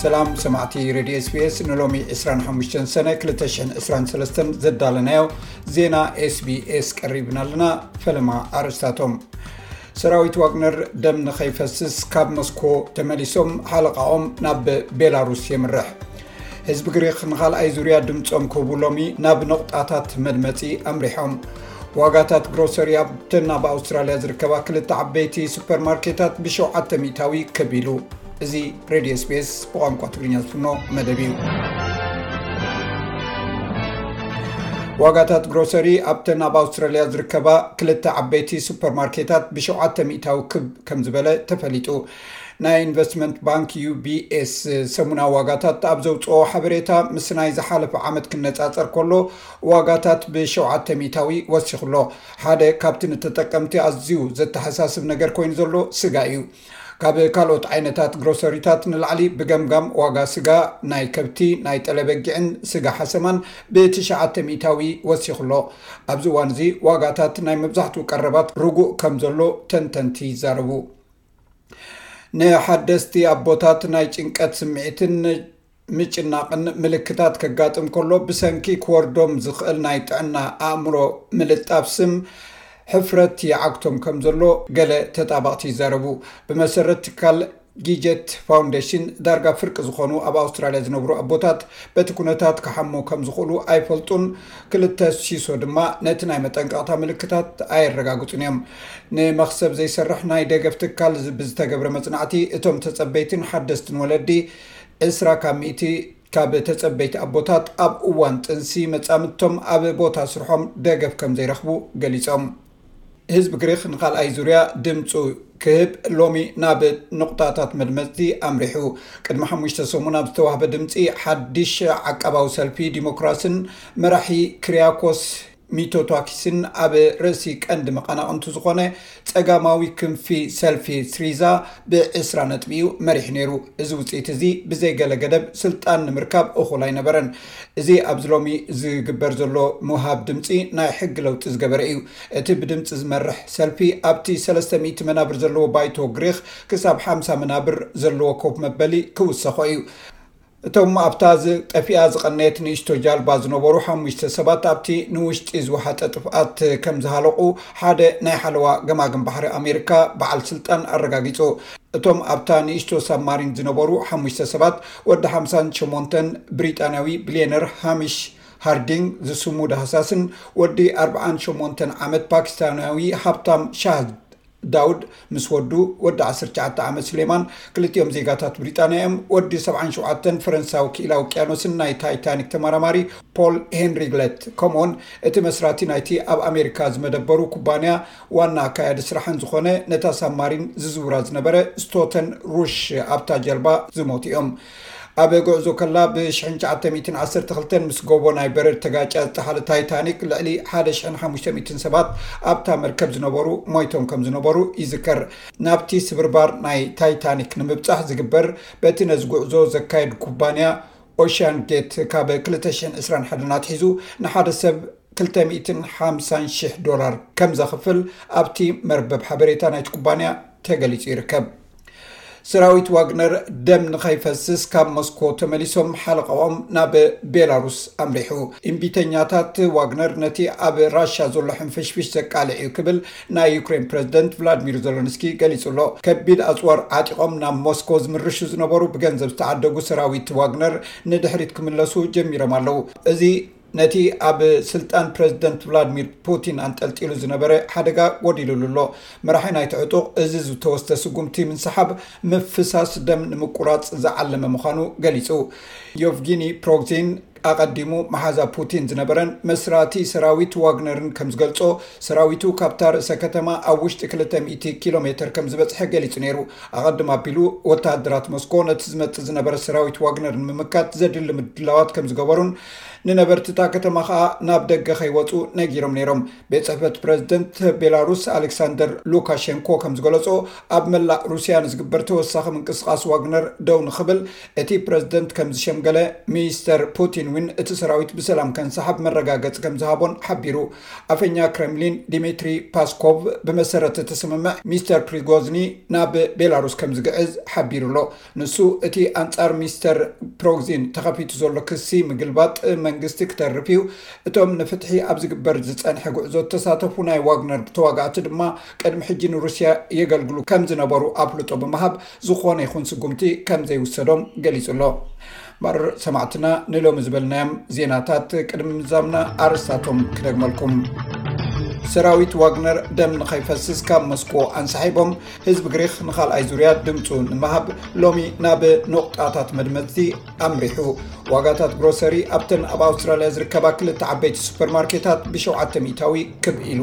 ሰላም ሰማዕቲ ሬድዮ ስቤስ ንሎሚ 25 ሰነ 223 ዘዳለናዮ ዜና ስቢስ ቀሪብና ኣለና ፈለማ ኣርስታቶም ሰራዊት ዋግነር ደም ንከይፈስስ ካብ መስኮ ተመሊሶም ሓለቃኦም ናብ ቤላሩስ የምርሕ ህዝቢ ግሪኽ ንኻልኣይ ዙርያ ድምፆም ክህቡ ሎሚ ናብ ነቑጣታት መድመፂ ኣምሪሖም። ዋጋታት ግሮሰሪ ኣብተን ኣብ ኣውስትራልያ ዝርከባ ክልተ ዓበይቲ ሱፐር ማርኬታት ብሸውዓተ ሚእታዊ ክብ ኢሉ። እዚ ሬድዮ ስፔስ ብቋንቋ ትግርኛ ዝፍኖ መደብ እዩ። ዋጋታት ግሮሰሪ ኣብተን ኣብ ኣውስትራልያ ዝርከባ ክልተ ዓበይቲ ሱፐር ማርኬታት ብሸውዓተ ሚእታዊ ክብ ከም ዝበለ ተፈሊጡ። ናይ ኢንቨስትመንት ባንክ ዩቢኤስ ሰሙናዊ ዋጋታት ኣብ ዘውፅኦ ሓበሬታ ምስ ናይ ዝሓለፈ ዓመት ክነፃፀር ከሎ ዋጋታት ብሸውዓተ ሚእታዊ ወሲኹ ኣሎ። ሓደ ካብቲ ንተጠቀምቲ ኣዝዩ ዘተሓሳስብ ነገር ኮይኑ ዘሎ ስጋ እዩ። ካብ ካልኦት ዓይነታት ግሮሰሪታት ንላዕሊ ብገምጋም ዋጋ ስጋ ናይ ከብቲ፣ ናይ ጠለበጊዕን ስጋ ሓሰማን ብትሽዓተ ሚእታዊ ወሲኹ ኣሎ። ኣብዚ እዋን እዚ ዋጋታት ናይ መብዛሕትኡ ቀረባት ርጉእ ከምዘሎ ተንተንቲ ይዛረቡ። ንሓደስቲ ኣቦታት ናይ ጭንቀት ስምዒትን ምጭናቕን ምልክታት ከጋጥም ከሎ ብሰንኪ ክወርዶም ዝኽእል ናይ ጥዕና ኣእምሮ ምልጣፍ ስም ሕፍረት ይዓግቶም ከም ዘሎ ገለ ተጣበቕቲ ይዛረቡ ብመሰረት ትካል ጊጀት ፋውንዴሽን ዳርጋ ፍርቂ ዝኾኑ ኣብ ኣውስትራልያ ዝነብሩ ኣቦታት በቲ ኩነታት ክሓሙ ከም ዝኽእሉ ኣይፈልጡን ክልተ ሲሶ ድማ ነቲ ናይ መጠንቀቕታ ምልክታት ኣየረጋግጹን እዮም። ንመኽሰብ ዘይሰርሕ ናይ ደገፍ ትካል ብዝተገብረ መጽናዕቲ፣ እቶም ተጸበይቲን ሓደስትን ወለዲ፣ ዕስራ ካብ ሚእቲ ካብ ተጸበይቲ ኣቦታት ኣብ እዋን ጥንሲ መጻምድቶም ኣብ ቦታ ስርሖም ደገፍ ከም ዘይረኽቡ ገሊጾም። ህዝቢ ግሪኽ ንካልኣይ ዙርያ ድምጹ ክህብ ሎሚ ናብ ኑቕጣታት መድመጽቲ ኣምሪሑ። ቅድሚ ሓሙሽተ ሰሙን ኣብ ዝተዋህበ ድምጺ ሓዲሽ ዓቃባዊ ሰልፊ ዲሞክራስን መራሒ ክሪያኮስ ሚቶቷኪስን ኣብ ርእሲ ቀንዲ መቐናቕንቱ ዝኾነ ጸጋማዊ ክንፊ ሰልፊ ስሪዛ ብዕስራ ነጥቢ'ዩ መሪሑ ነይሩ። እዚ ውጽኢት'ዚ ብዘይ ገለ ገደብ ስልጣን ንምርካብ እኹል ኣይነበረን። እዚ ኣብዚ ሎሚ ዝግበር ዘሎ ምውሃብ ድምፂ ናይ ሕጊ ለውጢ ዝገበረ እዩ። እቲ ብድምፂ ዝመርሕ ሰልፊ ኣብቲ ሰለስተ ሚእቲ መናብር ዘለዎ ባይቶ ግሪኽ ክሳብ ሓምሳ መናብር ዘለዎ ኮፍ መበሊ ክውሰኾ እዩ። እቶም ኣብታ ጠፊኣ ዝቐነየት ንእሽቶ ጃልባ ዝነበሩ ሓሙሽተ ሰባት ኣብቲ ንውሽጢ ዝወሓጠ ጥፍኣት ከም ዝሃለቑ ሓደ ናይ ሓለዋ ገማግም ባሕሪ ኣሜሪካ በዓል ስልጣን ኣረጋጊጹ። እቶም ኣብታ ንእሽቶ ሳብማሪን ዝነበሩ ሓሙሽተ ሰባት ወዲ ሓምሳን ሸሞንተን ብሪጣንያዊ ብልየነር ሃሚሽ ሃርዲንግ ዝስሙ ዳህሳስን ወዲ ኣርብዓን ሸሞንተን ዓመት ፓኪስታንያዊ ሃብታም ሻህ ዳውድ ምስ ወዱ ወዲ ዓሰርተ ትሽዓተ ዓመት ስሌማን ክልቲኦም ዜጋታት ብሪጣንያ እዮም። ወዲ ሰብዓን ሸውዓተን ፈረንሳዊ ክኢላ ውቅያኖስን ናይ ታይታኒክ ተመራማሪ ፖል ሄንሪግለት ከምኡውን እቲ መስራቲ ናይቲ ኣብ ኣሜሪካ ዝመደበሩ ኩባንያ ዋና ኣካያዲ ስራሕን ዝኾነ ነታ ሳብማሪን ዝዝውራ ዝነበረ ስቶተን ሩሽ ኣብታ ጀልባ ዝሞቱ እዮም። ኣብ ጉዕዞ ከላ ብ ሽሕን ትሽዓተ ሚእትን ዓሰርተ ክልተን ምስ ጎቦ ናይ በረድ ተጋጭያ ዝጠሓለት ታይታኒክ ልዕሊ ሓደ ሽሕን ሓሙሽተ ሚእትን ሰባት ኣብታ መርከብ ዝነበሩ ሞይቶም ከም ዝነበሩ ይዝከር። ናብቲ ስብርባር ናይ ታይታኒክ ንምብጻሕ ዝግበር በቲ ነዚ ጉዕዞ ዘካይድ ኩባንያ ኦሽያን ጌት ካብ ክልተ ሽሕን ዕስራን ሓደን ኣትሒዙ ንሓደ ሰብ ክልተ ሚእትን ሓምሳን ሽሕ ዶላር ከም ዘኽፍል ኣብቲ መርበብ ሓበሬታ ናይቲ ኩባንያ ተገሊጹ ይርከብ። ሰራዊት ዋግነር ደም ንኸይፈስስ ካብ ሞስኮ ተመሊሶም ሓለቓኦም ናብ ቤላሩስ ኣምሪሑ። እምቢተኛታት ዋግነር ነቲ ኣብ ራሻ ዘሎ ሕንፍሽፍሽ ዘቃልዕ እዩ ክብል ናይ ዩክሬን ፕረዚደንት ቭላድሚር ዘለንስኪ ገሊጹ ኣሎ። ከቢድ ኣጽዋር ዓጢቖም ናብ ሞስኮ ዝምርሹ ዝነበሩ ብገንዘብ ዝተዓደጉ ሰራዊት ዋግነር ንድሕሪት ክምለሱ ጀሚሮም ኣለዉ። እዚ ነቲ ኣብ ስልጣን ፕረዚደንት ቭላድሚር ፑቲን ኣንጠልጢሉ ዝነበረ ሓደጋ ጎዲሉሉ ኣሎ። መራሒ ናይቲ ዕጡቕ እዚ ዝተወስደ ስጉምቲ ምንስሓብ ምፍሳስ ደም ንምቁራጽ ዝዓለመ ምዃኑ ገሊጹ። ዮቭጊኒ ፕሮግዚን፣ ኣቐዲሙ መሓዛ ፑቲን ዝነበረን መስራቲ ሰራዊት ዋግነርን ከም ዝገልጾ፣ ሰራዊቱ ካብታ ርእሰ ከተማ ኣብ ውሽጢ ክልተ ሚእቲ ኪሎ ሜተር ከም ዝበጽሐ ገሊጹ ነይሩ። ኣቐድም ኣቢሉ ወተሃደራት ሞስኮ ነቲ ዝመጽእ ዝነበረ ሰራዊት ዋግነር ንምምካት ዘድሊ ምድላዋት ከም ዝገበሩን ንነበርቲ እታ ከተማ ከኣ ናብ ደገ ከይወጹ ነጊሮም ነይሮም። ቤት ጽሕፈት ፕረዚደንት ቤላሩስ ኣሌክሳንደር ሉካሸንኮ ከም ዝገለጾ ኣብ መላእ ሩስያ ንዝግበር ተወሳኺ ምንቅስቓስ ዋግነር ደው ንኽብል እቲ ፕረዚደንት ከም ዝሸምገለ፣ ሚስተር ፑቲን እውን እቲ ሰራዊት ብሰላም ከንሳሕብ መረጋገጺ ከም ዝሃቦን ሓቢሩ። ኣፈኛ ክረምሊን ዲሚትሪ ፓስኮቭ ብመሰረት እቲ ስምምዕ ሚስተር ፕሪጎዝኒ ናብ ቤላሩስ ከም ዝግዕዝ ሓቢሩ ኣሎ። ንሱ እቲ ኣንጻር ሚስተር ፕሮግዚን ተኸፊቱ ዘሎ ክሲ ምግልባጥ መንግስቲ ክተርፍ እዩ፣ እቶም ንፍትሒ ኣብ ዝግበር ዝጸንሐ ጉዕዞ ዝተሳተፉ ናይ ዋግነር ተዋጋእቲ ድማ ቅድሚ ሕጂ ንሩስያ የገልግሉ ከም ዝነበሩ ኣፍልጦ ብምሃብ ዝኾነ ይኹን ስጉምቲ ከም ዘይውሰዶም ገሊጹ ኣሎ እምበር ሰማዕትና ንሎሚ ዝበልናዮም ዜናታት ቅድሚ ምዛምና ኣርስታቶም ክደግመልኩም። ሰራዊት ዋግነር ደም ንኸይፈስስ ካብ መስኮ ኣንሳሒቦም ህዝቢ ግሪክ ንካልኣይ ዙርያ ድምፁ ንምሃብ ሎሚ ናብ ኖቕጣታት መድመፅቲ ኣምሪሑ ዋጋታት ግሮሰሪ ኣብተን ኣብ ኣውስትራልያ ዝርከባ ክልተ ዓበይቲ ሱፐርማርኬታት ብሸውዓተ ሚታዊ ክብ ኢሉ